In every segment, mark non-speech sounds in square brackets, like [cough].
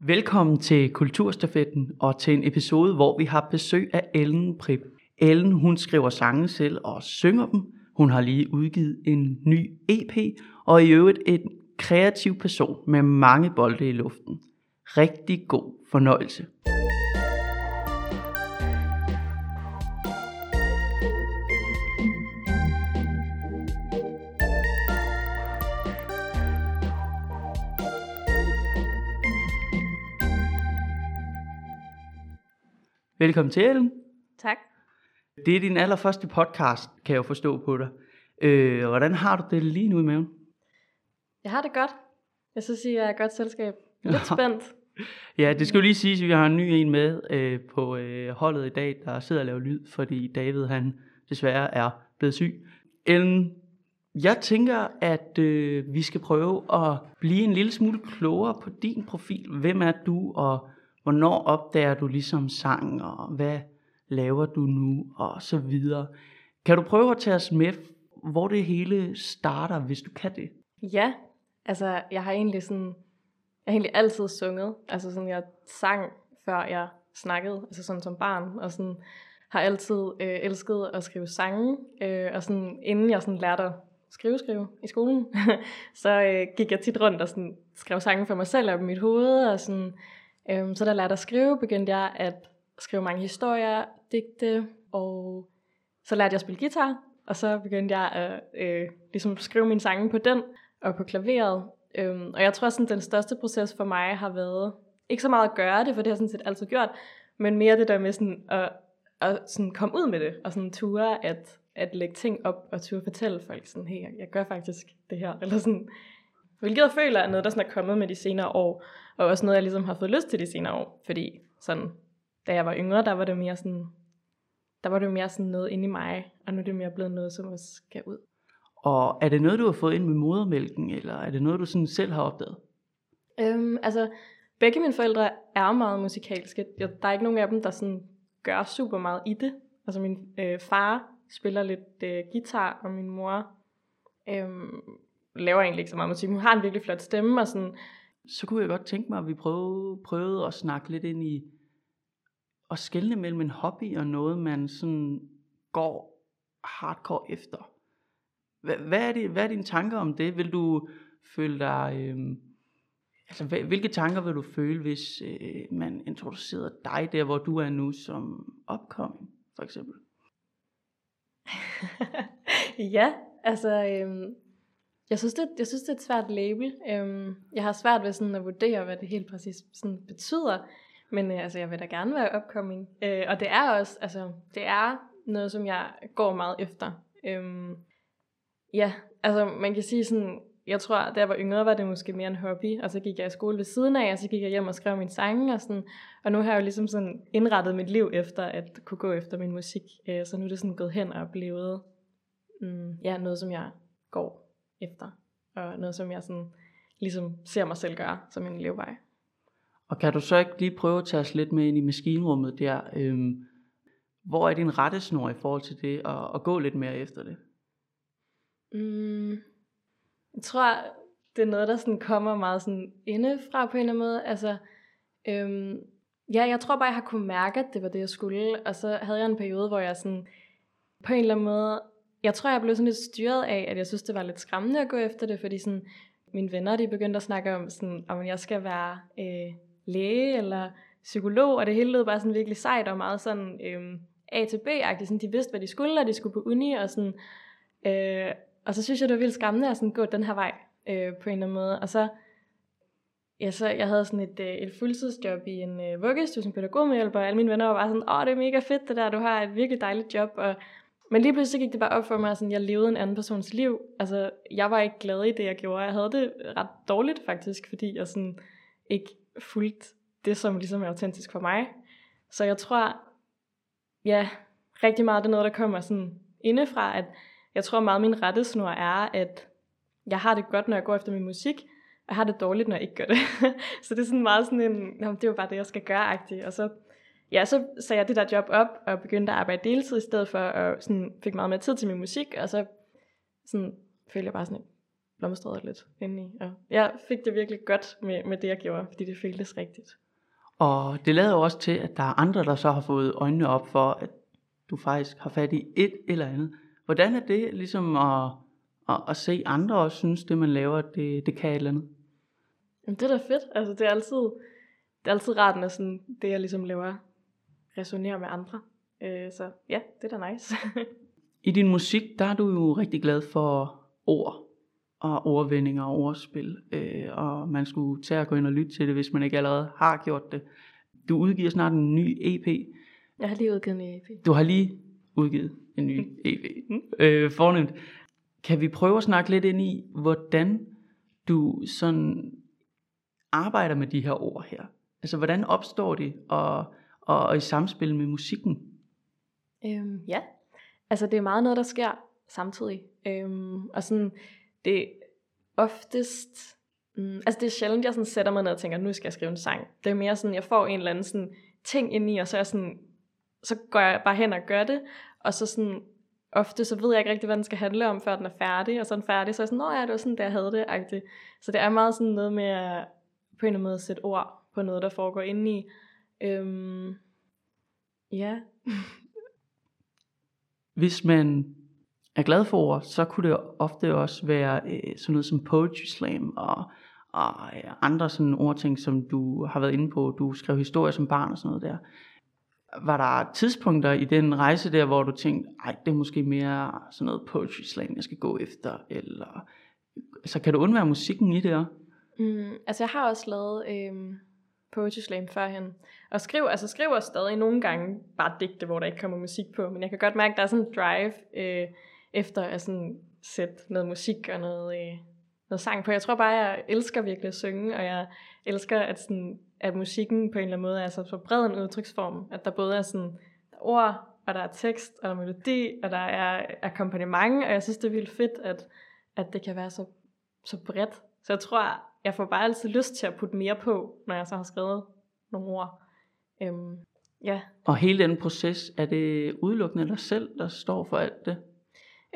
Velkommen til Kulturstafetten og til en episode, hvor vi har besøg af Ellen Prip. Ellen, hun skriver sange selv og synger dem. Hun har lige udgivet en ny EP, og i øvrigt en kreativ person med mange bolde i luften. Rigtig god fornøjelse. Velkommen til, Ellen. Tak. Det er din allerførste podcast, kan jeg jo forstå på dig. Øh, hvordan har du det lige nu i maven? Jeg har det godt. Jeg synes, I er et godt selskab. [laughs] Lidt spændt. Ja, det skal jo lige siges, at vi har en ny en med øh, på øh, holdet i dag, der sidder og laver lyd, fordi David han desværre er blevet syg. Ellen, jeg tænker, at øh, vi skal prøve at blive en lille smule klogere på din profil. Hvem er du, og hvornår opdager du ligesom sang, og hvad laver du nu, og så videre. Kan du prøve at tage os med, hvor det hele starter, hvis du kan det? Ja, altså jeg har egentlig sådan, jeg har egentlig altid sunget. Altså sådan, jeg sang, før jeg snakkede, altså sådan som barn, og sådan har altid øh, elsket at skrive sange, øh, og sådan inden jeg sådan lærte at skrive, skrive i skolen, [laughs] så øh, gik jeg tit rundt og sådan skrev sange for mig selv op i mit hoved, og sådan, Øhm, så da jeg lærte at skrive, begyndte jeg at skrive mange historier, digte, og så lærte jeg at spille guitar, og så begyndte jeg at øh, ligesom skrive mine sange på den, og på klaveret. Øhm, og jeg tror, at den største proces for mig har været, ikke så meget at gøre det, for det har jeg sådan set altid gjort, men mere det der med sådan at, at sådan komme ud med det, og sådan ture at, at lægge ting op, og ture fortælle folk sådan, hey, jeg, jeg gør faktisk det her, eller sådan, hvilket jeg føler er noget, der sådan er kommet med de senere år, og også noget, jeg ligesom har fået lyst til de senere år, fordi sådan, da jeg var yngre, der var det mere sådan, der var det mere sådan noget inde i mig, og nu er det mere blevet noget, som også skal ud. Og er det noget, du har fået ind med modermælken, eller er det noget, du sådan selv har opdaget? Øhm, altså, begge mine forældre er meget musikalske. Der er ikke nogen af dem, der sådan gør super meget i det. Altså min øh, far spiller lidt øh, guitar, og min mor øh, laver egentlig ikke så meget musik. Hun har en virkelig flot stemme, og sådan... Så kunne jeg godt tænke mig, at vi prøvede, prøvede at snakke lidt ind i at skelne mellem en hobby og noget, man sådan går hardcore efter. Hvad, hvad, er, det, hvad er dine tanker om det? Vil du føle dig... Øh, altså, hvilke tanker vil du føle, hvis øh, man introducerede dig der, hvor du er nu som upcoming, for eksempel? [laughs] ja, altså... Øh, jeg synes, det, jeg synes, det er et svært label. Øhm, jeg har svært ved sådan at vurdere, hvad det helt præcis sådan betyder. Men øh, altså, jeg vil da gerne være upcoming. Øh, og det er også, altså, det er noget, som jeg går meget efter. Øhm, ja, altså man kan sige sådan, jeg tror, da jeg var yngre, var det måske mere en hobby, og så gik jeg i skole ved siden af, og så gik jeg hjem og skrev mine sange, og, sådan, og nu har jeg jo ligesom sådan indrettet mit liv efter at kunne gå efter min musik, øh, så nu er det sådan gået hen og blevet mm, ja, noget, som jeg går efter, og noget, som jeg sådan ligesom ser mig selv gøre som en levevej. Og kan du så ikke lige prøve at tage os lidt med ind i maskinrummet der? Øhm, hvor er din rettesnor i forhold til det, og, og gå lidt mere efter det? Mm, jeg tror, det er noget, der sådan kommer meget sådan indefra på en eller anden måde. Altså, øhm, ja, jeg tror bare, jeg har kunne mærke, at det var det, jeg skulle. Og så havde jeg en periode, hvor jeg sådan, på en eller anden måde, jeg tror, jeg blev sådan lidt styret af, at jeg synes, det var lidt skræmmende at gå efter det, fordi sådan, mine venner, de begyndte at snakke om, sådan, om jeg skal være øh, læge eller psykolog, og det hele lød bare sådan virkelig sejt og meget sådan øh, A til B-agtigt. Sådan, de vidste, hvad de skulle, og de skulle på uni, og sådan, øh, og så synes jeg, det var vildt skræmmende at sådan gå den her vej øh, på en eller anden måde. Og så, ja, så jeg havde sådan et, øh, et fuldtidsjob i en øh, vuggestue som pædagogmedhjælper, og alle mine venner var bare sådan, åh, det er mega fedt det der, du har et virkelig dejligt job. Og, men lige pludselig gik det bare op for mig, at jeg levede en anden persons liv. Altså, jeg var ikke glad i det, jeg gjorde. Jeg havde det ret dårligt faktisk, fordi jeg sådan ikke fulgte det, som ligesom er autentisk for mig. Så jeg tror, ja, rigtig meget det er noget, der kommer sådan indefra, at jeg tror meget, min rettesnor er, at jeg har det godt, når jeg går efter min musik, og jeg har det dårligt, når jeg ikke gør det. [laughs] så det er sådan meget sådan en, det er jo bare det, jeg skal gøre-agtigt. Og så, ja, så sagde jeg det der job op, og begyndte at arbejde deltid i stedet for, og sådan fik meget mere tid til min musik, og så sådan, følte jeg bare sådan, blomstrede lidt indeni. Og jeg fik det virkelig godt med, med det, jeg gjorde, fordi det føltes rigtigt. Og det lader jo også til, at der er andre, der så har fået øjnene op for, at du faktisk har fat i et eller andet. Hvordan er det ligesom at, at, at se andre også synes, det man laver, det, det kan et eller andet? Jamen, det er da fedt. Altså, det er altid, det er altid rart, når sådan, det, jeg ligesom laver, resonerer med andre. Øh, så ja, det er da nice. [laughs] I din musik, der er du jo rigtig glad for ord og ordvendinger og ordspil, øh, og man skulle tage og gå ind og lytte til det, hvis man ikke allerede har gjort det. Du udgiver snart en ny EP. Jeg har lige udgivet en EP. Du har lige udgivet en ny [laughs] EP. øh, fornemt. Kan vi prøve at snakke lidt ind i, hvordan du sådan arbejder med de her ord her? Altså, hvordan opstår de, og, og, og i samspil med musikken? Øhm, ja, altså det er meget noget, der sker samtidig. Øhm, og sådan, det er oftest, mm, altså det er sjældent, jeg sådan sætter mig ned og tænker, nu skal jeg skrive en sang. Det er mere sådan, jeg får en eller anden sådan ting ind i, og så er jeg sådan, så går jeg bare hen og gør det, og så sådan, ofte så ved jeg ikke rigtig, hvad den skal handle om, før den er færdig, og så er den færdig, så er jeg sådan, nå ja, det var sådan, der jeg havde det, agtigt. Så det er meget sådan noget med at på en eller anden måde sætte ord på noget, der foregår indeni. Øhm, ja. [laughs] Hvis man er glad for ord, så kunne det ofte også være øh, sådan noget som poetry slam og, og øh, andre sådan ordting, som du har været inde på. Du skrev historier som barn og sådan noget der. Var der tidspunkter i den rejse der, hvor du tænkte, ej, det er måske mere sådan noget poetry slam, jeg skal gå efter, eller så kan du undvære musikken i det også? Mm, altså jeg har også lavet øhm, poetry slam førhen, og skriver, altså skriver stadig nogle gange bare digte, hvor der ikke kommer musik på, men jeg kan godt mærke, at der er sådan en drive øh, efter at sådan sætte noget musik og noget, øh, noget sang på. Jeg tror bare, jeg elsker virkelig at synge, og jeg elsker, at, sådan, at musikken på en eller anden måde er så, så bred en udtryksform, at der både er sådan der er ord, og der er tekst, og der er melodi, og der er akkompagnement, og jeg synes, det er vildt fedt, at, at det kan være så, så bredt. Så jeg tror, jeg får bare altid lyst til at putte mere på, når jeg så har skrevet nogle ord. Øhm, ja. Og hele den proces, er det udelukkende dig selv, der står for alt det?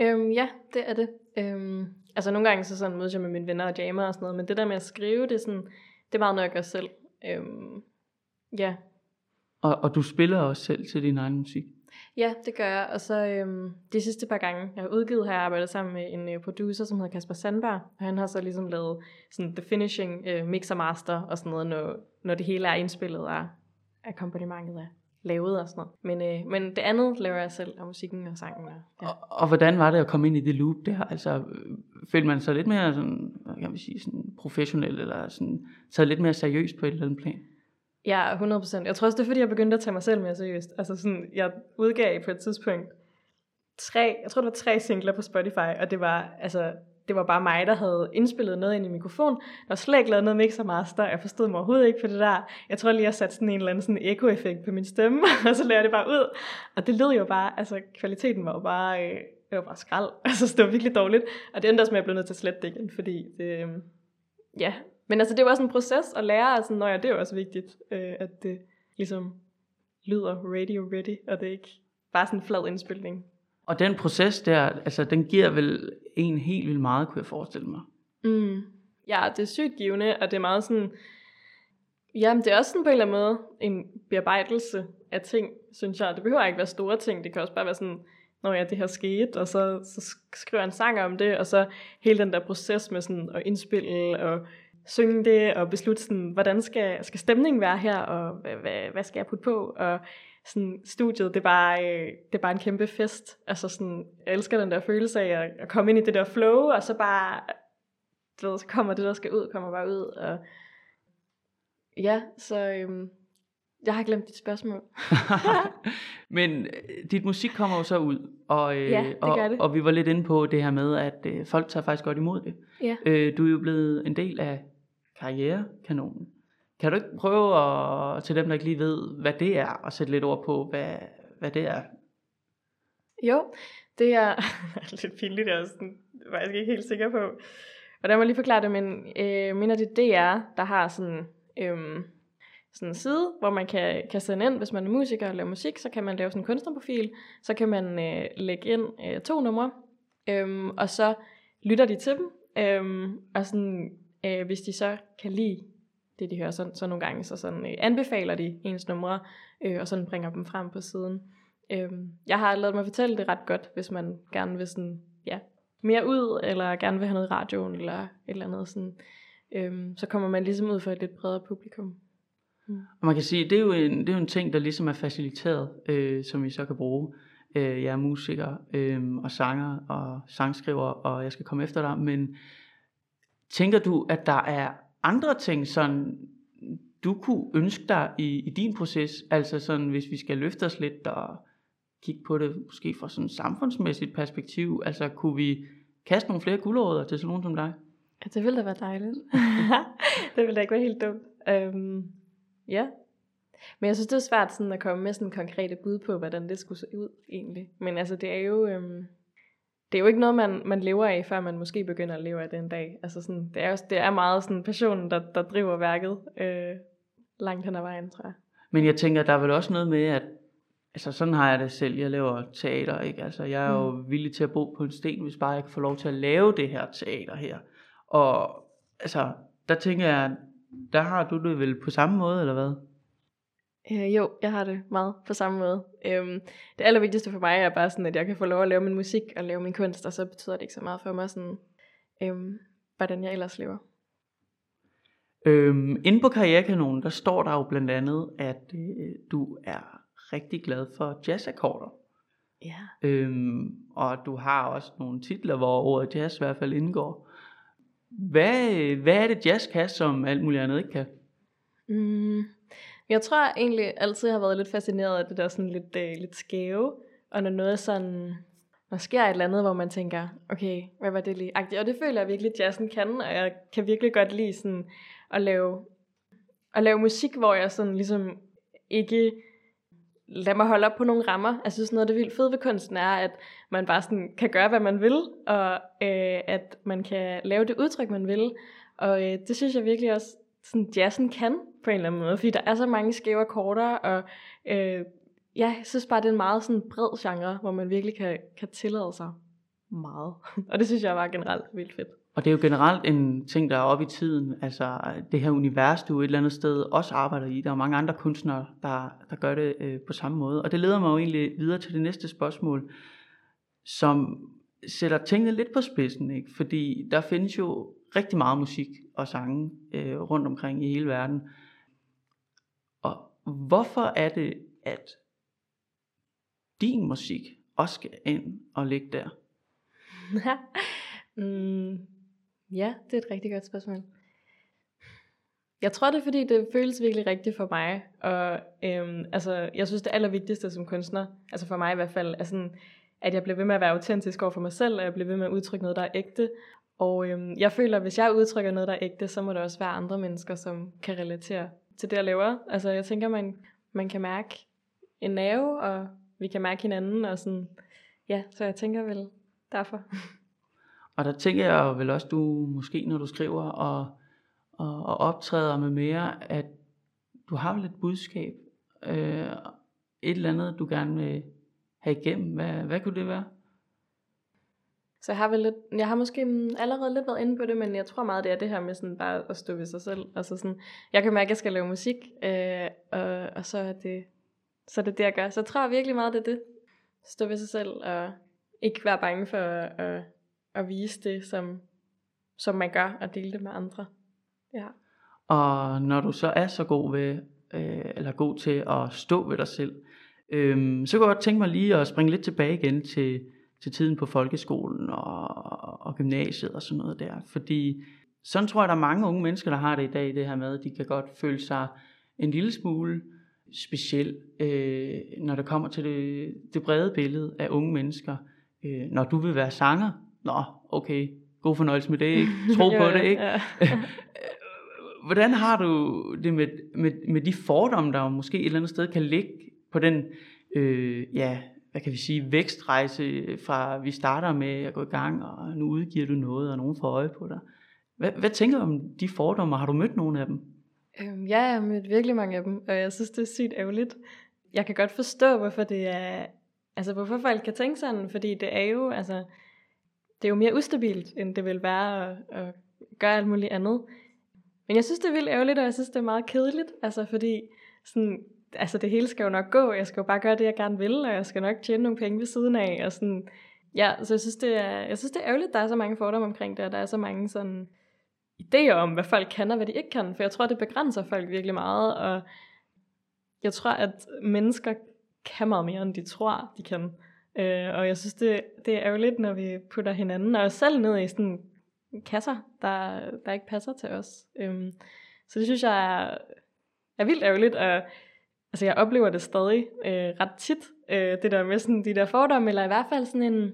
Øhm, ja, det er det. Øhm, altså nogle gange så sådan mødes jeg med mine venner og jammer og sådan noget, men det der med at skrive, det er, sådan, det er meget noget, jeg gør selv. Øhm, ja. Og, og du spiller også selv til din egen musik? Ja, det gør jeg. Og så øhm, de sidste par gange, jeg har udgivet, har jeg arbejdet sammen med en øh, producer, som hedder Kasper Sandberg. Og han har så ligesom lavet sådan the finishing øh, mixer master og sådan noget, når, når det hele er indspillet og akkompagnementet er lavet og sådan noget. Men, øh, men det andet laver jeg selv, og musikken og sangen. Og, ja. Og, og hvordan var det at komme ind i det loop der? Altså, følte man sig lidt mere sådan, jeg kan sige, sådan professionel, eller sådan, taget lidt mere seriøst på et eller andet plan? Ja, 100%. Jeg tror også, det er fordi, jeg begyndte at tage mig selv mere seriøst. Altså sådan, jeg udgav på et tidspunkt tre, jeg tror det var tre singler på Spotify, og det var, altså, det var bare mig, der havde indspillet noget ind i mikrofon. Der var slet ikke lavet noget mixer master. Jeg forstod mig overhovedet ikke på det der. Jeg tror lige, jeg satte sådan en eller anden sådan echo-effekt på min stemme, [laughs] og så lavede jeg det bare ud. Og det lød jo bare, altså kvaliteten var jo bare, øh, det var bare skrald. [laughs] Altså det var virkelig dårligt. Og det endte også med, at jeg blev nødt til at slette det igen, fordi det, øh, ja. Men altså det var også en proces at lære, altså når jeg, det er jo også vigtigt, øh, at det ligesom lyder radio ready, og det er ikke bare sådan en flad indspilning. Og den proces der, altså den giver vel en helt vildt meget, kunne jeg forestille mig. Mm. Ja, det er sygt givende, og det er meget sådan, jamen det er også sådan på en eller anden måde en bearbejdelse af ting, synes jeg. Det behøver ikke være store ting, det kan også bare være sådan, når ja, det her skete, og så, så skriver jeg en sang om det, og så hele den der proces med sådan at indspille og synge det, og beslutte sådan, hvordan skal, skal stemningen være her, og hvad, hvad, hvad skal jeg putte på, og sådan, studiet, det er, bare, øh, det er bare en kæmpe fest. Altså sådan, jeg elsker den der følelse af at, at komme ind i det der flow, og så bare, du ved, så kommer det, der skal ud, kommer bare ud. Og ja, så øhm, jeg har glemt dit spørgsmål. [laughs] [laughs] Men øh, dit musik kommer jo så ud, og, øh, Ja, det og, det. og vi var lidt inde på det her med, at øh, folk tager faktisk godt imod det. ja. Øh, du er jo blevet en del af karrierekanonen. Kan du ikke prøve at, til dem, der ikke lige ved, hvad det er, og sætte lidt ord på, hvad, hvad det er? Jo, det er [laughs] lidt pinligt, jeg er sådan, faktisk ikke helt sikker på. Hvordan må jeg lige forklare det, men øh, mener det DR, der har sådan, øh, sådan en side, hvor man kan, kan sende ind, hvis man er musiker og laver musik, så kan man lave sådan en kunstnerprofil, så kan man øh, lægge ind øh, to numre, øh, og så lytter de til dem, øh, og sådan, øh, hvis de så kan lide det, de hører, så, så nogle gange så sådan, øh, anbefaler de ens numre, øh, og sådan bringer dem frem på siden. Øh, jeg har lavet mig fortælle det ret godt, hvis man gerne vil sådan, ja, mere ud, eller gerne vil have noget i radioen, eller et eller andet sådan. Øhm, så kommer man ligesom ud for et lidt bredere publikum. Mm. Og man kan sige, det er jo en, det er jo en ting, der ligesom er faciliteret, øh, som vi så kan bruge. Øh, jeg er musiker øh, og sanger og sangskriver, og jeg skal komme efter dig, men tænker du, at der er andre ting, sådan du kunne ønske dig i, i din proces, altså sådan, hvis vi skal løfte os lidt og kigge på det måske fra sådan et samfundsmæssigt perspektiv, altså kunne vi kaste nogle flere guldråder til sådan nogen som dig? Ja, det ville da være dejligt. [laughs] det ville da ikke være helt dumt. Øhm, ja. Men jeg synes, det er svært sådan at komme med sådan konkrete bud på, hvordan det skulle se ud egentlig. Men altså, det er jo... Øhm, det er jo ikke noget, man, man lever af, før man måske begynder at leve af den dag. Altså sådan, det, er jo, det er meget sådan passionen, der, der driver værket øh, langt hen ad vejen, tror jeg. Men jeg tænker, der er vel også noget med, at altså sådan har jeg det selv. Jeg laver teater, ikke? Altså jeg er mm. jo villig til at bo på en sten, hvis bare jeg kan få lov til at lave det her teater her. Og altså, der tænker jeg, der har du det vel på samme måde, eller hvad? Øh, jo, jeg har det meget på samme måde. Øhm, det allervigtigste for mig er bare sådan, at jeg kan få lov at lave min musik og lave min kunst, og så betyder det ikke så meget for mig, sådan, øhm, hvordan jeg ellers lever. Øhm, inde på Karrierekanonen, der står der jo blandt andet, at øh, du er rigtig glad for jazzakkorder. Ja. Øhm, og du har også nogle titler, hvor ordet jazz i hvert fald indgår. Hvad, hvad er det jazz kan, som alt muligt andet ikke kan? Mm, jeg tror egentlig altid, jeg har været lidt fascineret af det der sådan lidt, øh, lidt skæve. Og når noget sådan, når sker et eller andet, hvor man tænker, okay, hvad var det lige? Og det føler jeg virkelig, jazzen kan, og jeg kan virkelig godt lide sådan at lave, at lave musik, hvor jeg sådan ligesom ikke lad mig holde op på nogle rammer. Jeg synes, noget af det vildt fede ved kunsten er, at man bare sådan kan gøre, hvad man vil, og øh, at man kan lave det udtryk, man vil. Og øh, det synes jeg virkelig også, sådan jazzen kan på en eller anden måde, fordi der er så mange skæve akkorder, og øh, ja, jeg synes bare, det er en meget sådan bred genre, hvor man virkelig kan, kan tillade sig meget. [laughs] og det synes jeg var generelt vildt fedt. Og det er jo generelt en ting, der er oppe i tiden. Altså det her univers, du et eller andet sted også arbejder i. Der er mange andre kunstnere, der, der gør det øh, på samme måde. Og det leder mig jo egentlig videre til det næste spørgsmål, som sætter tingene lidt på spidsen. Ikke? Fordi der findes jo rigtig meget musik og sange øh, rundt omkring i hele verden. Hvorfor er det, at din musik også skal ind og ligge der? [laughs] mm, Ja, det er et rigtig godt spørgsmål. Jeg tror det er fordi, det føles virkelig rigtigt for mig. Og øhm, altså, jeg synes det allervigtigste som kunstner, altså for mig i hvert fald, er sådan, at jeg bliver ved med at være autentisk over for mig selv, og jeg bliver ved med at udtrykke noget, der er ægte. Og øhm, jeg føler, at hvis jeg udtrykker noget, der er ægte, så må der også være andre mennesker, som kan relatere til det, jeg laver. Altså jeg tænker, man, man kan mærke en nerve, og vi kan mærke hinanden, og sådan, ja, så jeg tænker vel derfor. [laughs] Og der tænker jeg vel også, du måske, når du skriver og, og, og optræder med mere, at du har vel et budskab, øh, et eller andet, du gerne vil have igennem. Hvad, hvad kunne det være? Så jeg har, vel lidt, jeg har måske allerede lidt været inde på det, men jeg tror meget, det er det her med sådan bare at stå ved sig selv. Altså sådan, jeg kan mærke, at jeg skal lave musik, øh, og, og så, er det, så er det det, jeg gør. Så jeg tror virkelig meget, det er det. Stå ved sig selv, og ikke være bange for at, at vise det, som, som man gør, og dele det med andre. Ja. Og når du så er så god ved, øh, eller god til at stå ved dig selv, øh, så kunne jeg godt tænke mig lige at springe lidt tilbage igen til, til tiden på folkeskolen og, og gymnasiet og sådan noget der. Fordi sådan tror jeg, der er mange unge mennesker, der har det i dag, det her med, at de kan godt føle sig en lille smule speciel, øh, når det kommer til det, det brede billede af unge mennesker. Øh, når du vil være sanger, nå, okay, god fornøjelse med det, ikke? [laughs] Tro på det, ikke? Ja. [laughs] Hvordan har du det med, med, med de fordomme, der måske et eller andet sted kan ligge på den, øh, ja, hvad kan vi sige, vækstrejse øh, fra vi starter med at gå i gang, og nu udgiver du noget, og nogen får øje på dig. Hvad, hvad tænker du om de fordomme? Har du mødt nogle af dem? Øhm, ja, jeg har mødt virkelig mange af dem, og jeg synes, det er sygt ærgerligt. Jeg kan godt forstå, hvorfor det er, altså hvorfor folk kan tænke sådan, fordi det er jo, altså, det er jo mere ustabilt, end det vil være at, at gøre alt muligt andet. Men jeg synes, det er vildt ærgerligt, og jeg synes, det er meget kedeligt, altså fordi sådan, altså det hele skal jo nok gå, jeg skal jo bare gøre det, jeg gerne vil, og jeg skal nok tjene nogle penge ved siden af, og sådan, ja, så jeg synes, det er, jeg synes, det er ærgerligt, der er så mange fordomme omkring det, og der er så mange sådan idéer om, hvad folk kan og hvad de ikke kan, for jeg tror, det begrænser folk virkelig meget, og jeg tror, at mennesker kan meget mere, end de tror, de kan. Øh, og jeg synes, det, det er ærgerligt, når vi putter hinanden og os selv ned i sådan kasser, der, der ikke passer til os. Øhm, så det synes jeg er, er vildt ærgerligt, og altså, jeg oplever det stadig øh, ret tit, øh, det der med sådan, de der fordomme, eller i hvert fald sådan en,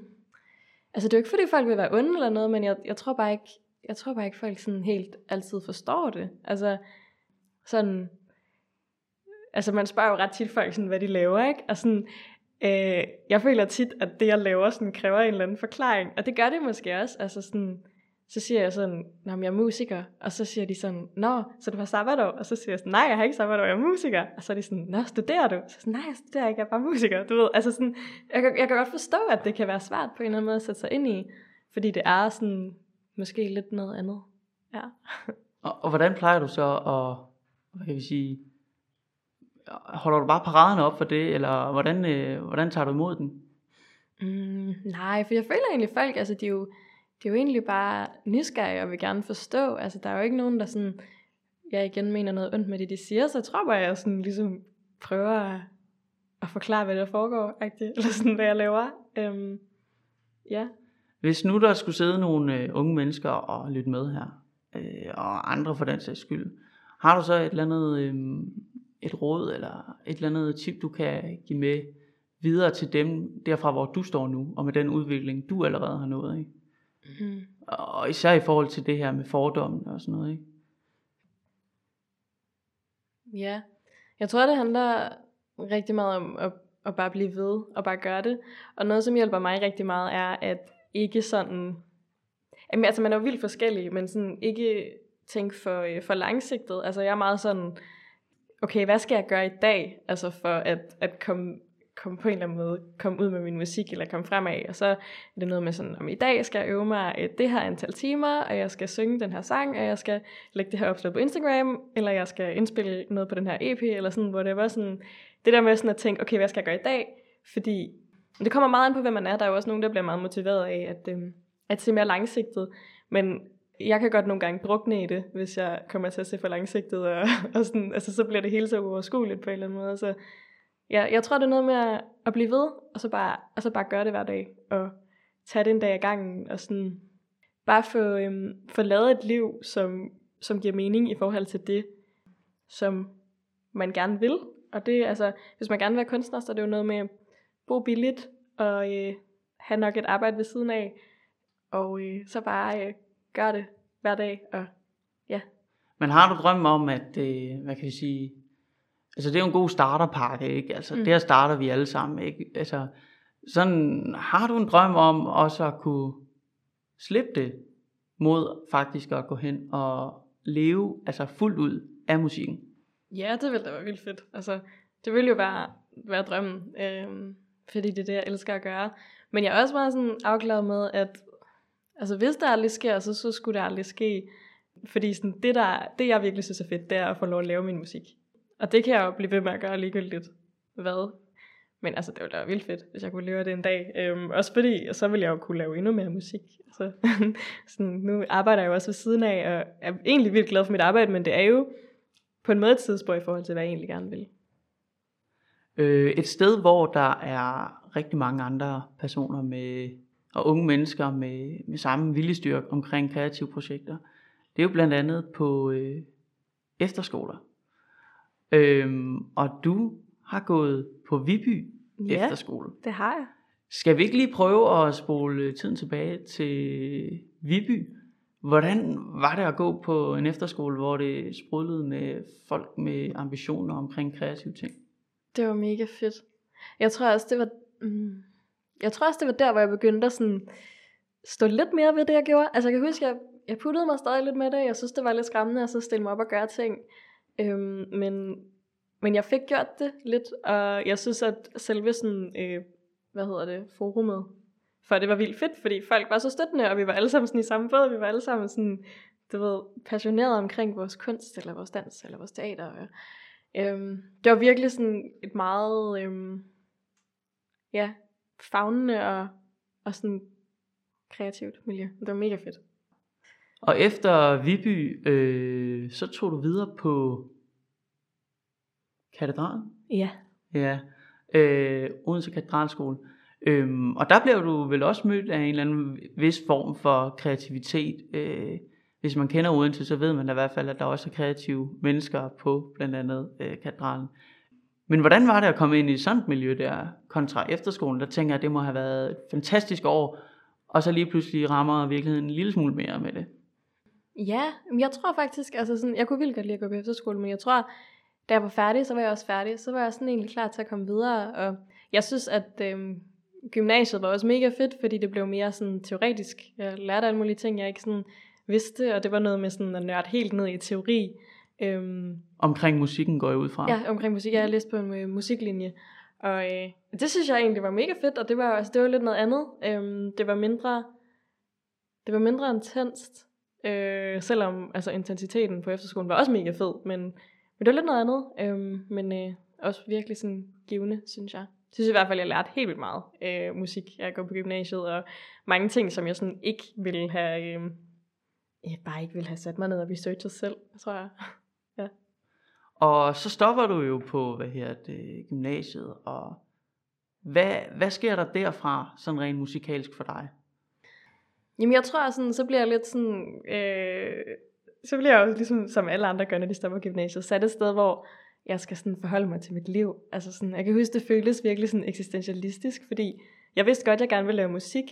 altså det er jo ikke fordi folk vil være onde eller noget, men jeg, jeg tror bare ikke, jeg tror bare ikke folk sådan helt altid forstår det. Altså sådan, altså man spørger jo ret tit folk sådan, hvad de laver, ikke? Og sådan, øh, jeg føler tit, at det jeg laver sådan kræver en eller anden forklaring, og det gør det måske også, altså sådan, så siger jeg sådan, at jeg er musiker, og så siger de sådan, nå, så du har sabbatår, og så siger jeg sådan, nej, jeg har ikke sabbatår, jeg er musiker, og så er de sådan, nå, studerer du? Så sådan, nej, jeg studerer ikke, jeg er bare musiker, du ved, altså sådan, jeg kan, jeg kan godt forstå, at det kan være svært på en eller anden måde at sætte sig ind i, fordi det er sådan, måske lidt noget andet, ja. Og, og hvordan plejer du så at, hvad kan vi sige, holder du bare paraderne op for det, eller hvordan, øh, hvordan tager du imod den? Mm, nej, for jeg føler egentlig folk, altså de er jo, det er jo egentlig bare nysgerrige og vil gerne forstå. Altså der er jo ikke nogen, der sådan, jeg igen mener noget ondt med det, de siger, så jeg tror bare, jeg sådan ligesom prøver at, at forklare, hvad der foregår, agtigt, [laughs] eller sådan, hvad jeg laver. Øhm, ja. Hvis nu der skulle sidde nogle øh, unge mennesker og lytte med her, øh, og andre for den sags skyld, har du så et eller andet, øh, et råd, eller et eller andet tip, du kan give med videre til dem, derfra hvor du står nu, og med den udvikling, du allerede har nået, ikke? Mm. Og især i forhold til det her med fordommen og sådan noget, ikke? Ja, jeg tror det handler rigtig meget om at, at bare blive ved og bare gøre det. Og noget som hjælper mig rigtig meget er at ikke sådan, jamen, altså man er jo vildt forskellig, men sådan ikke tænke for, øh, for langsigtet. Altså jeg er meget sådan, okay, hvad skal jeg gøre i dag, altså for at, at komme komme på en eller anden måde, komme ud med min musik, eller komme fremad, og så er det noget med sådan, om i dag skal jeg øve mig øh, det her antal timer, og jeg skal synge den her sang, og jeg skal lægge det her opslag på Instagram, eller jeg skal indspille noget på den her EP, eller sådan, hvor det var sådan, det der med sådan at tænke, okay, hvad skal jeg gøre i dag, fordi det kommer meget an på, hvem man er, der er jo også nogen, der bliver meget motiveret af, at, øh, at se mere langsigtet, men jeg kan godt nogle gange drukne i det, hvis jeg kommer til at se for langsigtet, og, [laughs] og sådan, altså, så bliver det hele så uoverskueligt på en eller anden måde, så ja, jeg tror, det er noget med at, at blive ved, og så, bare, og så bare gøre det hver dag, og tage det en dag ad gangen, og sådan bare få, øhm, få lavet et liv, som, som giver mening i forhold til det, som man gerne vil. Og det altså, hvis man gerne vil være kunstner, så er det jo noget med at bo billigt, og øh, have nok et arbejde ved siden af, og øh, så bare øh, gøre det hver dag, og ja. Men har du drømme om, at, øh, hvad kan vi sige, Altså det er jo en god starterpakke, ikke? Altså mm. der starter vi alle sammen, ikke? Altså sådan, har du en drøm om også at kunne slippe det mod faktisk at gå hen og leve altså fuldt ud af musikken? Ja, det ville da være vildt fedt. Altså, det ville jo være, være drømmen, øhm, fordi det er det, jeg elsker at gøre. Men jeg er også meget sådan afklaret med, at altså, hvis det aldrig sker, så, så skulle det aldrig ske. Fordi sådan, det, der, det, jeg virkelig synes er fedt, det er at få lov at lave min musik. Og det kan jeg jo blive ved med at gøre ligegyldigt hvad. Men altså, det ville da være vildt fedt, hvis jeg kunne leve det en dag. Øhm, også fordi, så ville jeg jo kunne lave endnu mere musik. Altså, [laughs] sådan, nu arbejder jeg jo også ved siden af, og er egentlig vildt glad for mit arbejde, men det er jo på en måde et tidsspor i forhold til, hvad jeg egentlig gerne vil. Øh, et sted, hvor der er rigtig mange andre personer med, og unge mennesker med, med samme viljestyrke omkring kreative projekter, det er jo blandt andet på øh, efterskoler. Øhm, og du har gået på Viby ja, efterskole. det har jeg. Skal vi ikke lige prøve at spole tiden tilbage til Viby? Hvordan var det at gå på en efterskole, hvor det sprudlede med folk med ambitioner omkring kreative ting? Det var mega fedt. Jeg tror også, det var, mm, jeg tror også, det var der, hvor jeg begyndte at sådan, stå lidt mere ved det, jeg gjorde. Altså jeg kan huske, jeg, jeg puttede mig stadig lidt med det. Jeg synes, det var lidt skræmmende at så stille mig op og gøre ting. Øhm, men, men jeg fik gjort det lidt, og jeg synes, at selve sådan, øh, hvad hedder det, forumet for det var vildt fedt, fordi folk var så støttende, og vi var alle sammen sådan i samme båd, vi var alle sammen sådan, du ved, passionerede omkring vores kunst, eller vores dans, eller vores teater. Og, øhm, det var virkelig sådan et meget, øhm, ja, fagnende og, og sådan kreativt miljø. Det var mega fedt. Og efter Viby, øh, så tog du videre på katedralen? Ja. Ja, øh, Odense Katedralskole. Øhm, og der blev du vel også mødt af en eller anden vis form for kreativitet. Øh, hvis man kender Odense, så ved man da i hvert fald, at der også er kreative mennesker på blandt andet øh, katedralen. Men hvordan var det at komme ind i sådan et miljø der, kontra efterskolen? Der tænker jeg, at det må have været et fantastisk år, og så lige pludselig rammer virkeligheden en lille smule mere med det. Ja, men jeg tror faktisk, altså sådan, jeg kunne vildt godt lide at gå på efterskole, men jeg tror, da jeg var færdig, så var jeg også færdig. Så var jeg sådan egentlig klar til at komme videre, og jeg synes, at øhm, gymnasiet var også mega fedt, fordi det blev mere sådan teoretisk. Jeg lærte alle mulige ting, jeg ikke sådan vidste, og det var noget med sådan at nørde helt ned i teori. Øhm, Omkring musikken går jeg ud fra. ja, omkring musik. Jeg har læst på en øh, musiklinje, og øh, det synes jeg egentlig var mega fedt, og det var, altså, det var lidt noget andet. Øhm, det var mindre, det var mindre intenst, øh, selvom altså, intensiteten på efterskolen var også mega fed, men, men det var lidt noget andet, Øh, men øh, også virkelig sådan givende, synes jeg. Jeg synes i hvert fald, jeg lærte helt vildt meget øh, musik, jeg går på gymnasiet, og mange ting, som jeg sådan ikke ville have, øh, jeg bare ikke ville have sat mig ned og researchet selv, tror jeg. [laughs] ja. Og så stopper du jo på, hvad her det, gymnasiet, og hvad, hvad sker der derfra, sådan rent musikalsk for dig? Jamen jeg tror sådan, så bliver jeg lidt sådan, øh, så bliver jeg jo ligesom som alle andre gør, når de stopper gymnasiet, sat et sted, hvor jeg skal sådan forholde mig til mit liv. Altså sådan, jeg kan huske, det føltes virkelig sådan eksistentialistisk, fordi jeg vidste godt, at jeg gerne ville lave musik,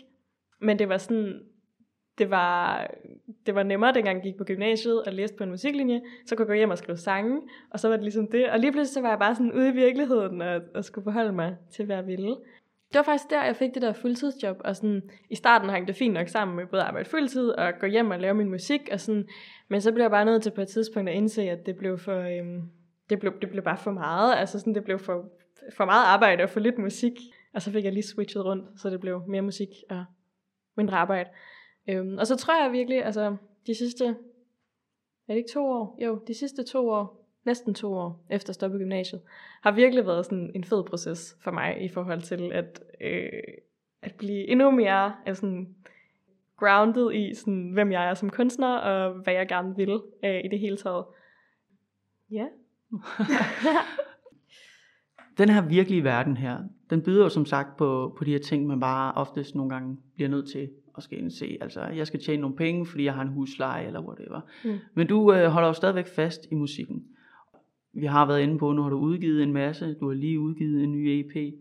men det var sådan, det var, det var nemmere, dengang jeg gik på gymnasiet og læste på en musiklinje, så kunne jeg gå hjem og skrive sange, og så var det ligesom det. Og lige pludselig så var jeg bare sådan ude i virkeligheden og, og skulle forholde mig til, hvad jeg ville. Det var faktisk der, jeg fik det der fuldtidsjob, og sådan, i starten hang det fint nok sammen med både at arbejde fuldtid og gå hjem og lave min musik, og sådan, men så blev jeg bare nødt til på et tidspunkt at indse, at det blev for, øhm, det blev, det blev bare for meget, altså sådan, det blev for, for meget arbejde og for lidt musik, og så fik jeg lige switchet rundt, så det blev mere musik og mindre arbejde. Øhm, og så tror jeg virkelig, altså de sidste, er det ikke to år? Jo, de sidste to år, næsten to år efter at stoppe gymnasiet, har virkelig været sådan en fed proces for mig i forhold til at, øh, at blive endnu mere altså, grounded i, sådan, hvem jeg er som kunstner, og hvad jeg gerne vil øh, i det hele taget. Ja. [laughs] Den her virkelige verden her, den byder jo som sagt på, på de her ting, man bare oftest nogle gange bliver nødt til at skal indse. Altså, jeg skal tjene nogle penge, fordi jeg har en husleje, eller whatever. Mm. Men du øh, holder jo stadigvæk fast i musikken. Vi har været inde på, nu har du udgivet en masse. Du har lige udgivet en ny EP.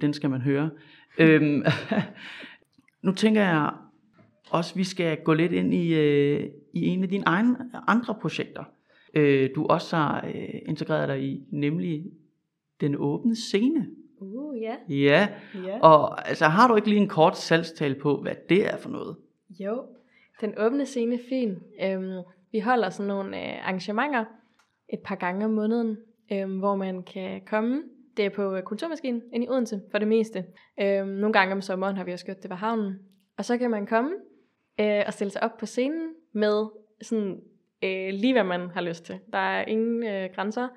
Den skal man høre. [laughs] øhm, [laughs] nu tænker jeg også, vi skal gå lidt ind i, øh, i en af dine egne andre projekter. Øh, du også har øh, integreret dig i, nemlig den åbne scene. Uh, ja. Ja, ja. og altså, har du ikke lige en kort salgstale på, hvad det er for noget? Jo, den åbne scene er fin. Øhm, vi holder sådan nogle øh, arrangementer et par gange om måneden, øh, hvor man kan komme. Det er på øh, Kulturmaskinen ind i Odense for det meste. Øh, nogle gange om sommeren har vi også gjort det ved havnen. Og så kan man komme øh, og stille sig op på scenen med sådan øh, lige hvad man har lyst til. Der er ingen øh, grænser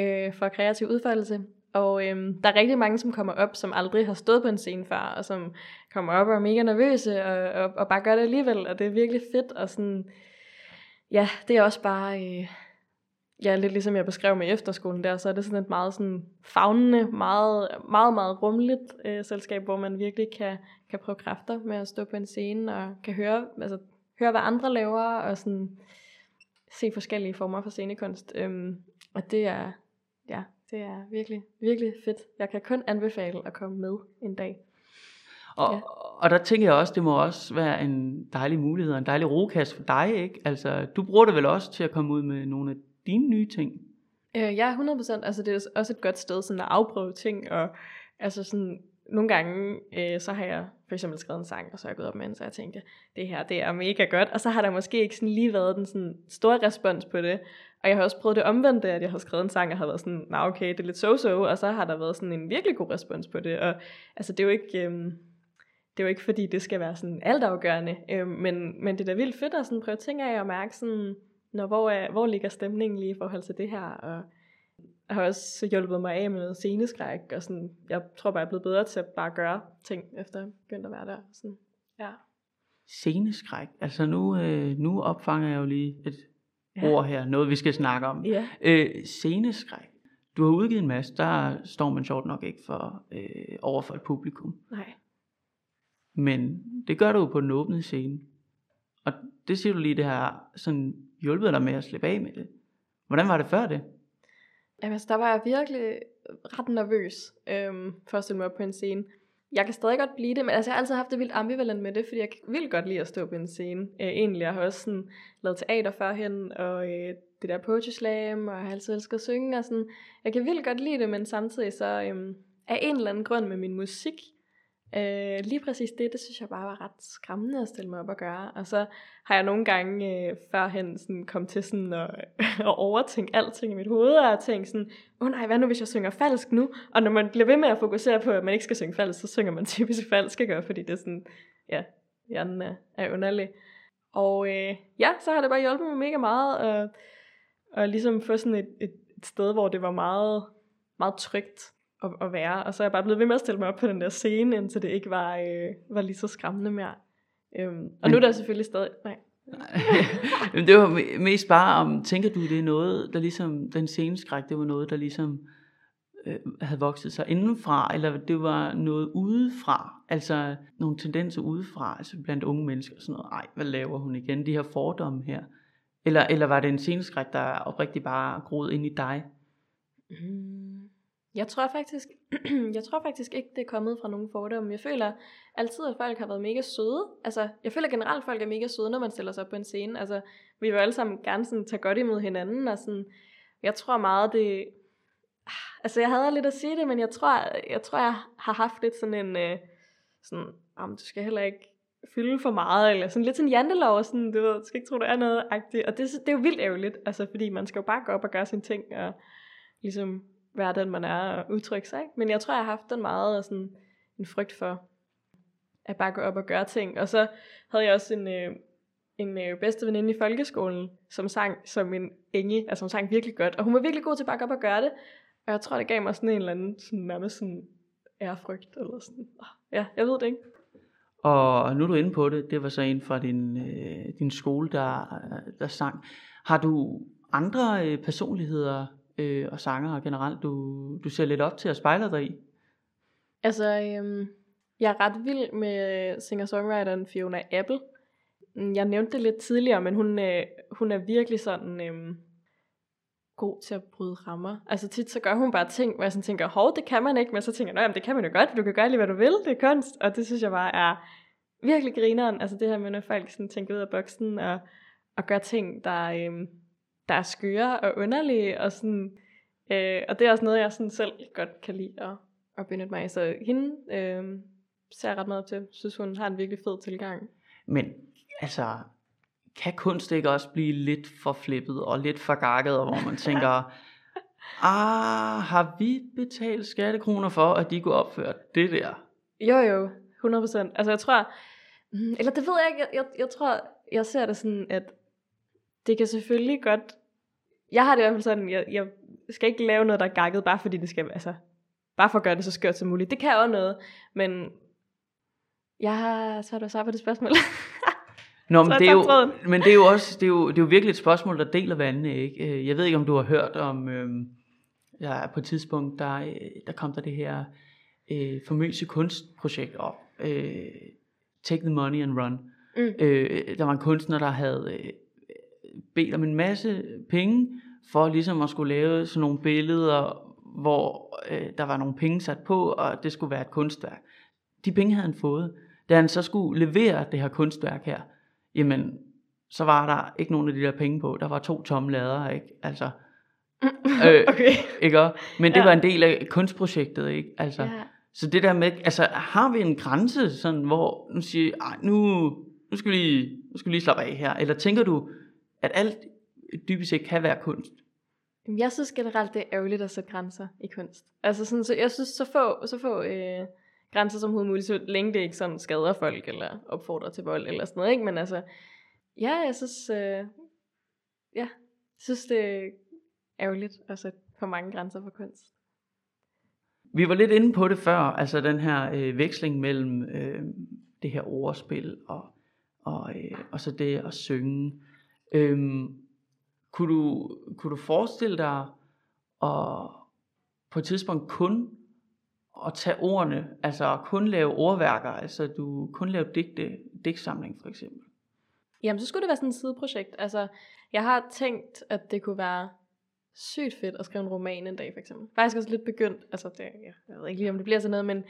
øh, for kreativ udfoldelse. Og øh, der er rigtig mange, som kommer op, som aldrig har stået på en scene før, og som kommer op og er mega nervøse, og, og, og bare gør det alligevel, og det er virkelig fedt, og sådan, ja, det er også bare, øh, ja, lidt ligesom jeg beskrev med efterskolen der, så er det sådan et meget sådan fagnende, meget, meget, meget rummeligt øh, selskab, hvor man virkelig kan, kan prøve kræfter med at stå på en scene, og kan høre, altså, høre hvad andre laver, og sådan se forskellige former for scenekunst. Øhm, og det er, ja, det er virkelig, virkelig fedt. Jeg kan kun anbefale at komme med en dag. Og, Ja. og der tænker jeg også, det må også være en dejlig mulighed, og en dejlig rokast for dig, ikke? Altså, du bruger det vel også til at komme ud med nogle af dine nye ting? Øh, ja, 100%. Altså, det er også et godt sted sådan at afprøve ting, og altså sådan, nogle gange, øh, så har jeg for eksempel skrevet en sang, og så er jeg gået op med den, så jeg tænkte, det her, det er mega godt, og så har der måske ikke sådan lige været den sådan store respons på det, og jeg har også prøvet det omvendte, at jeg har skrevet en sang, og har været sådan, nej okay, det er lidt so-so, og så har der været sådan en virkelig god respons på det, og altså det er jo ikke, øh, det er jo ikke fordi, det skal være sådan altafgørende, øh, men, men det er da vildt fedt at sådan prøve ting af og mærke sådan, når, hvor, er, hvor ligger stemningen lige i forhold til det her, og har også hjulpet mig af med noget sceneskræk, og sådan, jeg tror bare, jeg er blevet bedre til at bare gøre ting, efter jeg begyndte at være der. Sådan, ja. Sceneskræk, altså nu, øh, nu opfanger jeg jo lige et ja. ord her, noget vi skal snakke om. Ja. Øh, sceneskræk. Du har udgivet en masse, der står man sjovt nok ikke for, øh, over for et publikum. Nej. Men det gør du jo på den åbne scene. Og det siger du lige, det har sådan hjulpet dig med at slippe af med det. Hvordan var det før det? Jamen, altså, der var jeg virkelig ret nervøs øhm, for at stille mig op på en scene. Jeg kan stadig godt blive det, men altså, jeg har altid haft det vildt ambivalent med det, fordi jeg vil godt lide at stå på en scene. Øh, egentlig, jeg har også sådan, lavet teater førhen, og øh, det der poetry slam, og jeg har altid elsket at synge, og sådan. Jeg kan vildt godt lide det, men samtidig så øh, af en eller anden grund med min musik, Øh, lige præcis det, det synes jeg bare var ret skræmmende at stille mig op og gøre. Og så har jeg nogle gange øh, førhen sådan, kom til sådan at, [laughs] at overtænke alting i mit hoved, og tænke sådan, åh oh, nej, hvad nu hvis jeg synger falsk nu? Og når man bliver ved med at fokusere på, at man ikke skal synge falsk, så synger man [laughs] typisk falsk, ikke? fordi det er sådan, ja, hjernen er, er underlig. Og øh, ja, så har det bare hjulpet mig mega meget, at, at ligesom få sådan et, et, et sted, hvor det var meget, meget trygt at, at være. Og så er jeg bare blevet ved med at stille mig op på den der scene, indtil det ikke var, øh, var lige så skræmmende mere. Øhm, og nu er der selvfølgelig stadig... Nej. [laughs] Men det var mest bare om, tænker du, det er noget, der ligesom, den sceneskræk, det var noget, der ligesom øh, havde vokset sig indenfra, eller det var noget udefra, altså nogle tendenser udefra, altså blandt unge mennesker, sådan noget, ej, hvad laver hun igen, de her fordomme her, eller, eller var det en sceneskræk, der oprigtigt bare groet ind i dig? Mm. Jeg tror faktisk, [clears throat] jeg tror faktisk ikke, det er kommet fra nogen fordomme. Jeg føler altid, at folk har været mega søde. Altså, jeg føler generelt, at folk er mega søde, når man stiller sig op på en scene. Altså, vi vil alle sammen gerne sådan, tage godt imod hinanden, og sådan, jeg tror meget, det... Ah, altså, jeg havde lidt at sige det, men jeg tror, jeg, tror, jeg har haft lidt sådan en... Øh, sådan, om du skal heller ikke fylde for meget, eller sådan lidt sådan jantelov, sådan, du ved, du skal ikke tro, der er noget agtigt. Og det, det er jo vildt ærgerligt, altså, fordi man skal jo bare gå op og gøre sine ting, og ligesom være den, man er, og udtrykke sig. Ikke? Men jeg tror, jeg har haft den meget sådan, en frygt for, at bare gå op og gøre ting. Og så havde jeg også en, øh, en øh, bedste veninde i folkeskolen, som sang som en enge, altså hun sang virkelig godt. Og hun var virkelig god til at bare gå op og gøre det. Og jeg tror, det gav mig sådan en eller anden, sådan, nærmest sådan ærefrygt, eller sådan. Ah, ja, jeg ved det ikke. Og nu er du inde på det, det var så en fra din, øh, din skole, der, der sang. Har du andre øh, personligheder, øh, og sanger generelt, du, du ser lidt op til at spejle dig i? Altså, øhm, jeg er ret vild med singer-songwriteren Fiona Apple. Jeg nævnte det lidt tidligere, men hun, øh, hun er virkelig sådan øh, god til at bryde rammer. Altså tit så gør hun bare ting, hvor jeg sådan tænker, hov, det kan man ikke, men så tænker jeg, det kan man jo godt, du kan gøre lige, hvad du vil, det er kunst. Og det synes jeg bare er virkelig grineren. Altså det her med, når folk sådan tænker ud af boksen og, og gør ting, der, øh, der er skøre og underlige, og sådan, øh, og det er også noget, jeg sådan selv godt kan lide at, at benytte mig af. Så hende øh, ser jeg ret meget op til. synes, hun har en virkelig fed tilgang. Men altså, kan kunst ikke også blive lidt for flippet og lidt for gakket, hvor man [laughs] tænker, ah, har vi betalt skattekroner for, at de kunne opføre det der? Jo, jo, 100%. Altså jeg tror, mm, eller det ved jeg ikke, jeg, jeg, jeg tror, jeg ser det sådan, at det kan selvfølgelig godt jeg har det i hvert fald sådan, jeg, jeg skal ikke lave noget, der er gakket, bare fordi det skal, altså, bare for at gøre det så skørt som muligt. Det kan også noget, men jeg har svært at svare på det spørgsmål. [laughs] Nå, men det, er jo, men det er jo også, det er jo, det er jo virkelig et spørgsmål, der deler vandene, ikke? Øh, jeg ved ikke, om du har hørt om, øh, ja, på et tidspunkt, der, øh, der kom der det her øh, famøse kunstprojekt op, øh, Take the Money and Run. Mm. Øh, der var en kunstner, der havde øh, bedt om en masse penge, for ligesom at skulle lave sådan nogle billeder, hvor øh, der var nogle penge sat på, og det skulle være et kunstværk. De penge havde han fået. Da han så skulle levere det her kunstværk her, jamen, så var der ikke nogen af de der penge på. Der var to tomme lader, ikke? Altså, [laughs] øh, okay. ikke? Men det ja. var en del af kunstprojektet, ikke? Altså, ja. Så det der med, altså har vi en grænse, sådan, hvor nu siger, Ej, nu, nu skal vi lige, nu skal vi lige slappe af her, eller tænker du, at alt dybest set kan være kunst? Jeg synes generelt, det er ærgerligt at sætte grænser i kunst. Altså sådan, så jeg synes, så få, så få øh, grænser som muligt, så længe det ikke sådan skader folk, eller opfordrer til vold, eller sådan noget, ikke? Men altså, ja, jeg synes, øh, ja, jeg synes, det er ærgerligt at sætte for mange grænser for kunst. Vi var lidt inde på det før, altså den her øh, veksling mellem øh, det her ordspil og, og, øh, og så det at synge. Øhm, kunne, du, kunne du forestille dig at på et tidspunkt kun at tage ordene, altså kun lave ordværker, altså du kun lave digte, digtsamling for eksempel? Jamen, så skulle det være sådan et sideprojekt. Altså, jeg har tænkt, at det kunne være sygt fedt at skrive en roman en dag, for eksempel. Faktisk også lidt begyndt. Altså, det, jeg ved ikke lige, om det bliver sådan noget, men,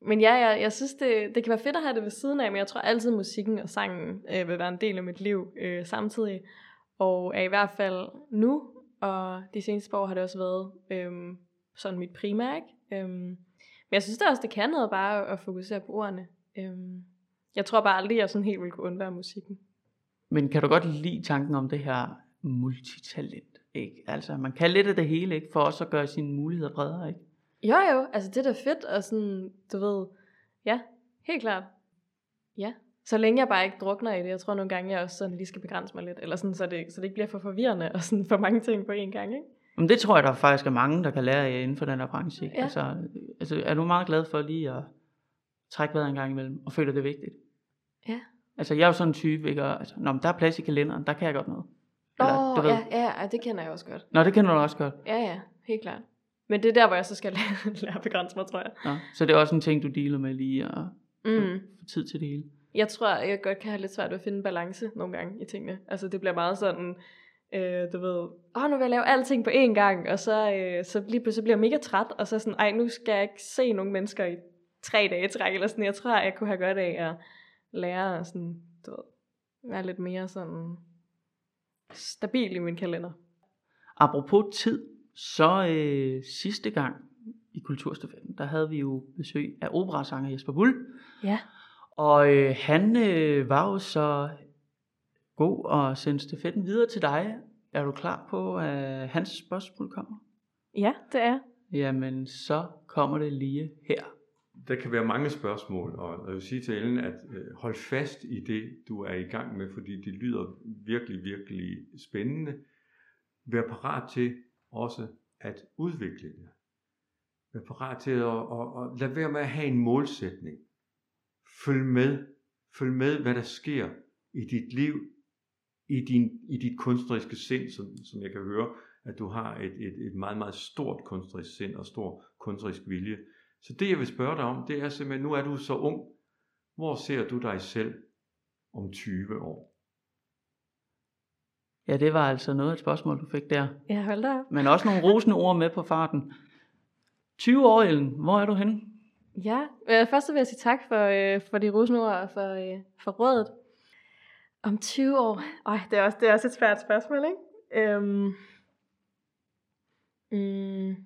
men ja, jeg, jeg synes, det, det kan være fedt at have det ved siden af, men jeg tror altid, musikken og sangen øh, vil være en del af mit liv øh, samtidig. Og er i hvert fald nu, og de seneste år har det også været øh, sådan mit primære, ikke? Øh, men jeg synes det også, det kan noget bare at fokusere på ordene. Øh, jeg tror bare aldrig, jeg sådan helt vil kunne undvære musikken. Men kan du godt lide tanken om det her multitalent? Ikke? Altså, man kan lidt af det hele, ikke? For også at gøre sine muligheder bredere, ikke? Jo jo, altså det er da fedt, og sådan, du ved, ja, helt klart. Ja, så længe jeg bare ikke drukner i det. Jeg tror nogle gange, jeg også sådan lige skal begrænse mig lidt, eller sådan, så, det, så det ikke bliver for forvirrende, og sådan for mange ting på én gang, ikke? Men det tror jeg, der faktisk er mange, der kan lære af inden for den her branche. Ikke? Ja. Altså, altså, er du meget glad for lige at trække vejret en gang imellem, og føler det er vigtigt? Ja. Altså, jeg er jo sådan en type, ikke? Og, altså, når der er plads i kalenderen, der kan jeg godt noget. Åh, ja, ja, ja, det kender jeg også godt. Nå, det kender du også godt. Ja, ja, helt klart. Men det er der, hvor jeg så skal lære, [laughs] lære at begrænse mig, tror jeg. Nå, så det er også en ting, du dealer med lige at Mm. få tid til det hele. Jeg tror, jeg godt kan have lidt svært ved at finde balance nogle gange i tingene. Altså det bliver meget sådan, øh, du ved, åh nu vil jeg lave alting på én gang, og så, øh, så lige pludselig bliver jeg mega træt, og så sådan, ej nu skal jeg ikke se nogen mennesker i tre dage træk, eller sådan, jeg tror, jeg kunne have godt af at lære sådan, du ved, være lidt mere sådan stabil i min kalender. Apropos tid, så øh, sidste gang i Kulturstafetten, der havde vi jo besøg af operasanger Jesper Bull. Ja. Og øh, han øh, var jo så god at sende stafetten videre til dig. Er du klar på, at hans spørgsmål kommer? Ja, det er. Jamen, så kommer det lige her. Der kan være mange spørgsmål, og jeg vil sige til Ellen, at øh, hold fast i det, du er i gang med, fordi det lyder virkelig, virkelig spændende. Vær parat til også at udvikle det. Vær parat til at, at, at lade være med at have en målsætning. Følg med. Følg med, hvad der sker i dit liv, i, din, i dit kunstneriske sind, som, som jeg kan høre, at du har et, et, et meget, meget stort kunstnerisk sind og stor kunstnerisk vilje. Så det jeg vil spørge dig om, det er simpelthen, nu er du så ung. Hvor ser du dig selv om 20 år? Ja, det var altså noget af et spørgsmål, du fik der. Ja, hold da op. Men også nogle rosende ord med på farten. 20 år, Ellen. Hvor er du henne? Ja, øh, først så vil jeg sige tak for, øh, for de rosende ord og for, øh, for rådet. Om 20 år. Øj, det er også, det er også et svært spørgsmål, ikke? Øhm, mm,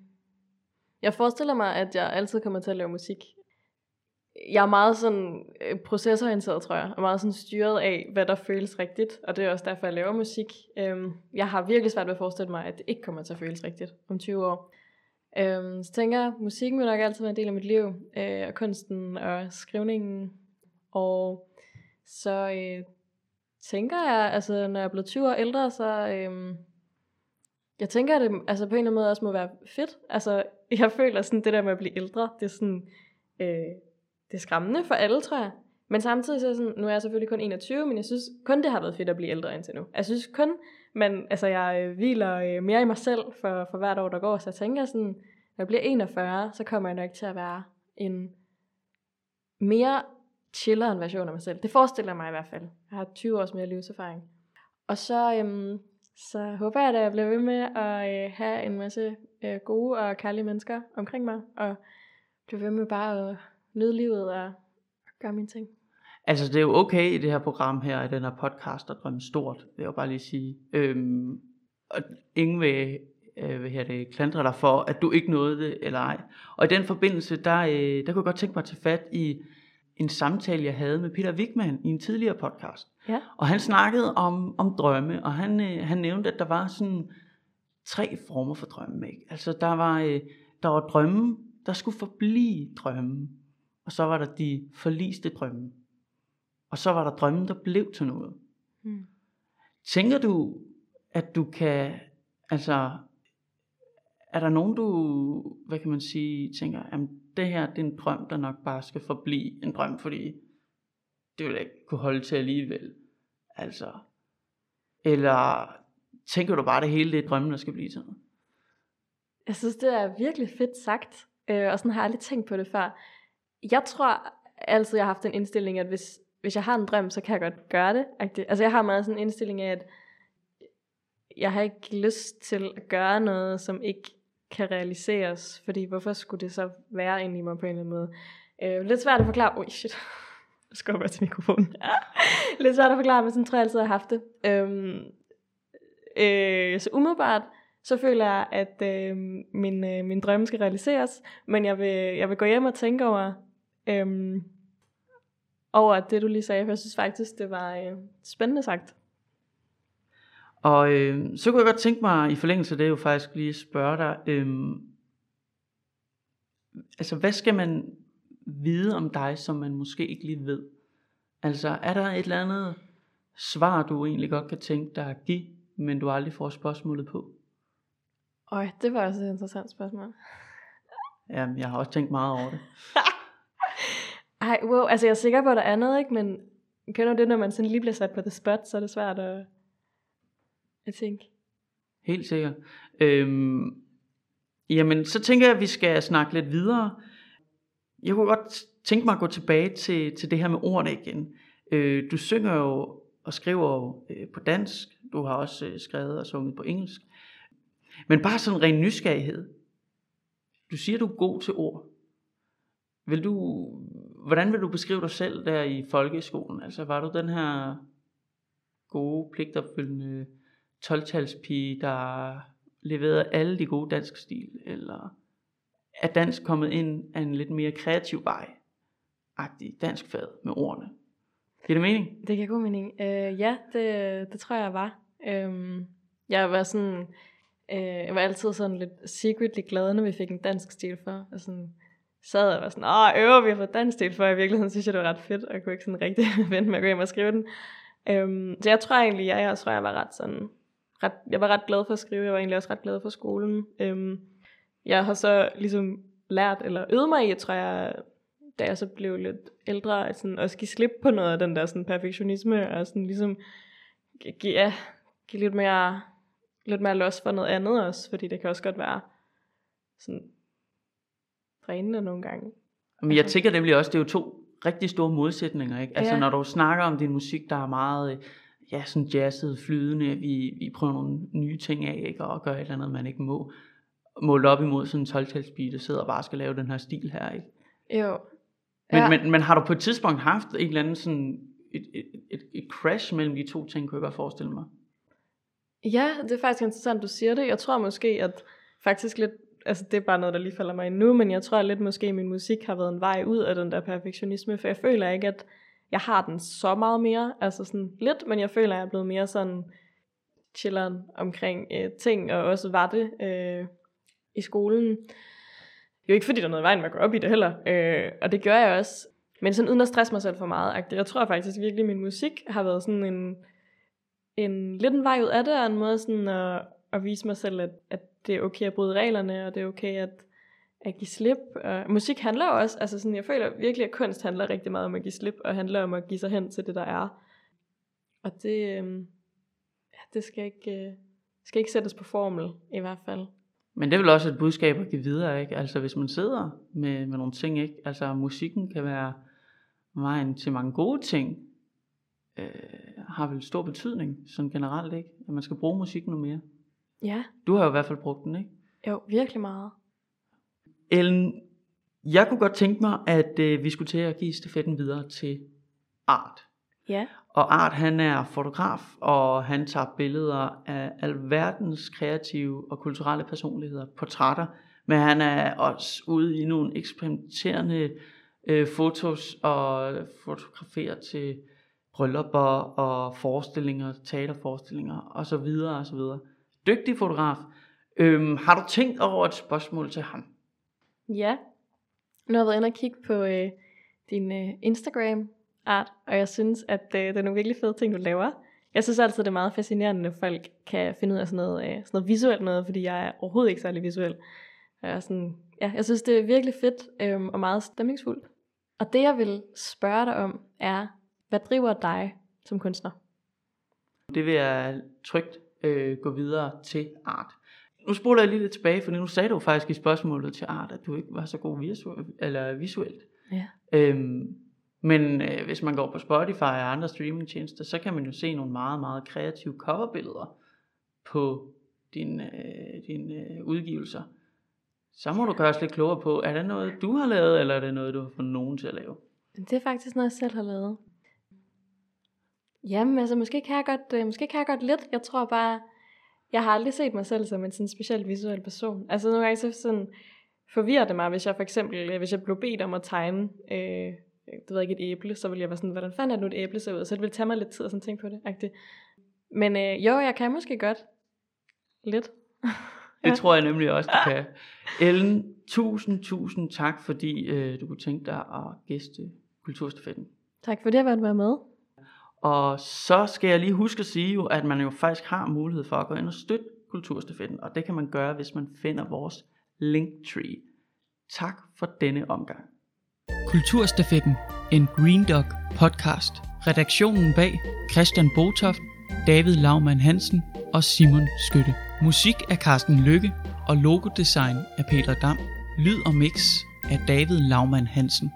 jeg forestiller mig, at jeg altid kommer til at lave musik. Jeg er meget sådan øh, tror jeg, og meget sådan styret af, hvad der føles rigtigt, og det er også derfor, jeg laver musik. Øhm, jeg har virkelig svært ved at forestille mig, at det ikke kommer til at føles rigtigt om 20 år. Øhm, så tænker jeg, musikken vil nok altid være en del af mit liv, øh, og kunsten og skrivningen. Og så øh, tænker jeg, altså når jeg er blevet 20 år ældre, så øh, jeg tænker, at det altså, på en eller anden måde også må være fedt. Altså jeg føler sådan, det der med at blive ældre, det er sådan, øh, det er skræmmende for alle, tror jeg. Men samtidig så er jeg sådan, nu er jeg selvfølgelig kun 21, men jeg synes kun det har været fedt at blive ældre indtil nu. Jeg synes kun, men altså jeg øh, hviler øh, mere i mig selv for, for hvert år, der går. Så jeg tænker sådan, når jeg bliver 41, så kommer jeg nok til at være en mere chilleren version af mig selv. Det forestiller jeg mig i hvert fald. Jeg har 20 års mere livserfaring. Og så, øhm, så håber jeg, at jeg bliver ved med at øh, have en masse øh, gode og kærlige mennesker omkring mig, og blive ved med bare at nyde livet og gøre mine ting. Altså, det er jo okay i det her program her, i den her podcast, at drømme stort, vil jeg jo bare lige sige. Øhm, og ingen vil, øh, hvad her det, klandre dig for, at du ikke nåede det, eller ej. Og i den forbindelse, der, øh, der kunne jeg godt tænke mig at tage fat i en samtale, jeg havde med Peter Wigman i en tidligere podcast. Ja. Og han snakkede om, om drømme, og han, øh, han nævnte, at der var sådan tre former for drømme. Ikke? Altså, der var, øh, der var drømme, der skulle forblive drømme. Og så var der de forliste drømme. Og så var der drømme, der blev til noget. Mm. Tænker du, at du kan, altså, er der nogen, du, hvad kan man sige, tænker, at det her, det er en drøm, der nok bare skal forblive en drøm, fordi det vil jeg ikke kunne holde til alligevel. Altså, eller tænker du bare, det hele det er drømmen, der skal blive sådan noget? Jeg synes, det er virkelig fedt sagt, øh, og sådan har jeg aldrig tænkt på det før. Jeg tror altid, jeg har haft en indstilling, at hvis, hvis jeg har en drøm, så kan jeg godt gøre det. Altså jeg har meget sådan en indstilling af, at jeg har ikke lyst til at gøre noget, som ikke kan realiseres, fordi hvorfor skulle det så være inde i mig på en eller anden måde? Øh, lidt svært at forklare, oj shit, jeg skal til mikrofonen. [laughs] lidt svært at forklare, men sådan tror jeg altid, jeg har haft det. Øhm, øh, så umiddelbart, så føler jeg, at øh, min, øh, min drømme skal realiseres, men jeg vil, jeg vil gå hjem og tænke over, øh, over det, du lige sagde, for jeg synes faktisk, det var øh, spændende sagt. Og øh, så kunne jeg godt tænke mig, i forlængelse af det, jo faktisk lige spørge dig, øh, altså hvad skal man vide om dig, som man måske ikke lige ved? Altså er der et eller andet svar, du egentlig godt kan tænke dig at give, men du aldrig får spørgsmålet på? Øj, det var også et interessant spørgsmål. Jamen, jeg har også tænkt meget over det. [laughs] Ej, wow, altså jeg er sikker på, at der er noget, ikke? Men kender du det, når man sådan lige bliver sat på the spot, så er det svært at, at tænke. Helt sikkert. Øhm, jamen, så tænker jeg, at vi skal snakke lidt videre. Jeg kunne godt tænke mig at gå tilbage til, til det her med ordene igen. Øh, du synger jo og skriver jo øh, på dansk. Du har også øh, skrevet og sunget på engelsk. Men bare sådan ren nysgerrighed. Du siger, du er god til ord. Vil du, hvordan vil du beskrive dig selv der i folkeskolen? Altså var du den her gode, pligtopfyldende 12-talspige, der leverede alle de gode dansk stil, eller er dansk kommet ind af en lidt mere kreativ vej, agtig dansk fad med ordene? Giver det mening? Det giver god mening. Øh, ja, det, det tror jeg var. Um, jeg var sådan, øh, jeg var altid sådan lidt secretly glad, når vi fik en dansk stil for. Og sådan, sad og var sådan, åh, øver vi har fået dansk del for. I virkeligheden synes jeg, det var ret fedt, og jeg kunne ikke sådan rigtig [laughs] vente med at gå hjem og skrive den. Øhm, så jeg tror egentlig, jeg, jeg tror, jeg var ret sådan, ret, jeg var ret glad for at skrive. Jeg var egentlig også ret glad for skolen. Øhm, jeg har så ligesom lært, eller øvet mig i, tror jeg, da jeg så blev lidt ældre, at sådan også give slip på noget af den der sådan perfektionisme, og sådan ligesom give, ja, give lidt mere, lidt mere los for noget andet også, fordi det kan også godt være sådan drænende nogle gange. Men jeg tænker nemlig også, det er jo to rigtig store modsætninger, ikke? Altså Ja. når du snakker om din musik, der er meget, øh, ja, sådan jazzet, flydende, vi, vi prøver nogle nye ting af, ikke? Og gør et eller andet, man ikke må. Målt op imod sådan en 12 der sidder og bare skal lave den her stil her, ikke? Jo. Men, Ja. men, men har du på et tidspunkt haft en eller anden sådan, et, et, et, et crash mellem de to ting, kunne jeg godt forestille mig? Ja, det er faktisk interessant, du siger det. Jeg tror måske, at faktisk lidt, altså det er bare noget, der lige falder mig ind nu, men jeg tror lidt måske, at min musik har været en vej ud af den der perfektionisme, for jeg føler ikke, at jeg har den så meget mere, altså sådan lidt, men jeg føler, at jeg er blevet mere sådan chilleren omkring øh, ting, og også var det øh, i skolen. Jo ikke fordi der er noget i vejen med at gå op i det heller, øh, og det gør jeg også, men sådan uden at stresse mig selv for meget. agtigt. Jeg tror faktisk virkelig, at min musik har været sådan en, en lidt en vej ud af det, og en måde sådan at, at vise mig selv, at, at det er okay at bryde reglerne, og det er okay at, at give slip. Og musik handler også, altså sådan, jeg føler virkelig, at kunst handler rigtig meget om at give slip, og handler om at give sig hen til det, der er. Og det, øh, ja, det skal ikke, øh, skal ikke sættes på formel, i hvert fald. Men det er vel også et budskab at give videre, ikke? Altså hvis man sidder med, med nogle ting, ikke? Altså musikken kan være vejen til mange gode ting, øh, har vel stor betydning, sådan generelt, ikke? At man skal bruge musikken noget mere. Ja, Du har jo i hvert fald brugt den, ikke? jo, virkelig meget. Ellen, jeg kunne godt tænke mig, at øh, vi skulle til at give stafetten videre til Art. Ja, Og Art, han er fotograf, og han tager billeder af alverdens kreative og kulturelle personligheder, portrætter, men han er også ude i nogle eksperimenterende øh, fotos og fotograferer til bryllupper og forestillinger, teaterforestillinger og så Dygtig fotograf. Øhm, har du tænkt over et spørgsmål til ham? Ja. Nu har jeg været inde og kigge på, øh, din øh, Instagram-art, og jeg synes, at øh, det er nogle virkelig fede ting, du laver. Jeg synes altid, det er meget fascinerende, når folk kan finde ud af sådan noget, øh, sådan noget visuelt noget, fordi jeg er overhovedet ikke særlig visuel. Jeg, er sådan, ja, jeg synes, det er virkelig fedt øh, og meget stemningsfuldt. Og det, jeg vil spørge dig om, er, hvad driver dig som kunstner? Det vil jeg trygt øh, gå videre til art. Nu spoler jeg lige lidt tilbage, for nu sagde du faktisk i spørgsmålet til art, at du ikke var så god visuel, eller visuelt. Ja. Øhm, men øh, hvis man går på Spotify og andre streamingtjenester, så kan man jo se nogle meget, meget kreative coverbilleder på dine, øh, din, øh, udgivelser. Så må du gøre os lidt klogere på, er det noget, du har lavet, eller er det noget, du har fået nogen til at lave? Det er faktisk noget, jeg selv har lavet. Jamen, altså, måske kan jeg godt, øh, måske kan jeg godt lidt. Jeg tror bare, jeg har aldrig set mig selv som en sådan specielt visuel person. Altså, nogle gange så sådan forvirrer det mig, hvis jeg for eksempel, øh, hvis jeg blev bedt om at tegne, øh, du ved ikke, et æble, så ville jeg være sådan, hvordan fanden er det nu et æble ser ud? Så det ville tage mig lidt tid at sådan tænke på det. Agtigt. Men øh, jo, jeg kan måske godt. Lidt. [laughs] Det tror jeg nemlig også, du kan. Ellen, tusind, tusind tak, fordi øh, du kunne tænke dig at gæste Kulturstafetten. Tak for det, at være med. Og så skal jeg lige huske at sige jo, at man jo faktisk har mulighed for at gå ind og støtte Kulturstafetten, og det kan man gøre, hvis man finder vores linktree. Tak for denne omgang. Kulturstafetten, en Green Dog podcast. Redaktionen bag Christian Botoft, David Laumann Hansen og Simon Skytte. Musik af Carsten Lykke og logodesign af Peter Dam. Lyd og mix af David Laumann Hansen.